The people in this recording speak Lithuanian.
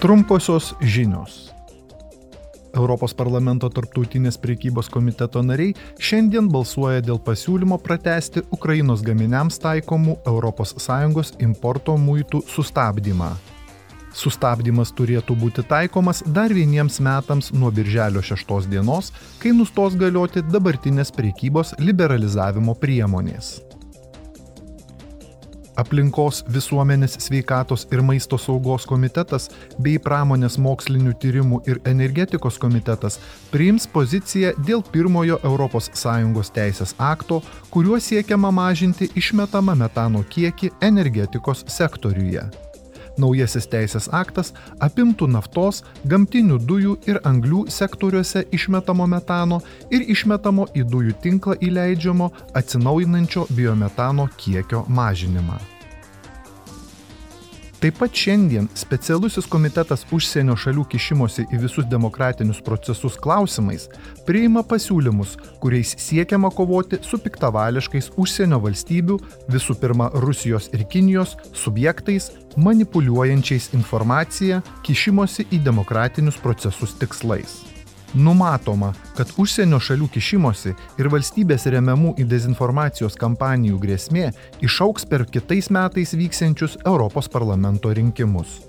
Trumposios žinios. Europos parlamento tarptautinės priekybos komiteto nariai šiandien balsuoja dėl pasiūlymo pratesti Ukrainos gaminiams taikomų ES importo muitų sustabdymą. Sustabdymas turėtų būti taikomas dar vieniems metams nuo birželio 6 dienos, kai nustos galioti dabartinės priekybos liberalizavimo priemonės aplinkos visuomenės sveikatos ir maisto saugos komitetas bei pramonės mokslinių tyrimų ir energetikos komitetas priims poziciją dėl pirmojo ES teisės akto, kuriuo siekiama mažinti išmetamą metano kiekį energetikos sektoriuje. Naujasis teisės aktas apimtų naftos, gamtinių dujų ir anglių sektoriuose išmetamo metano ir išmetamo į dujų tinklą įleidžiamo atsinaujinančio biometano kiekio mažinimą. Taip pat šiandien specialusis komitetas užsienio šalių kišimosi į visus demokratinius procesus klausimais priima pasiūlymus, kuriais siekiama kovoti su piktavališkais užsienio valstybių, visų pirma Rusijos ir Kinijos, subjektais, manipuliuojančiais informaciją, kišimosi į demokratinius procesus tikslais. Numatoma, kad užsienio šalių kišimosi ir valstybės remiamų į dezinformacijos kampanijų grėsmė išauks per kitais metais vyksiančius Europos parlamento rinkimus.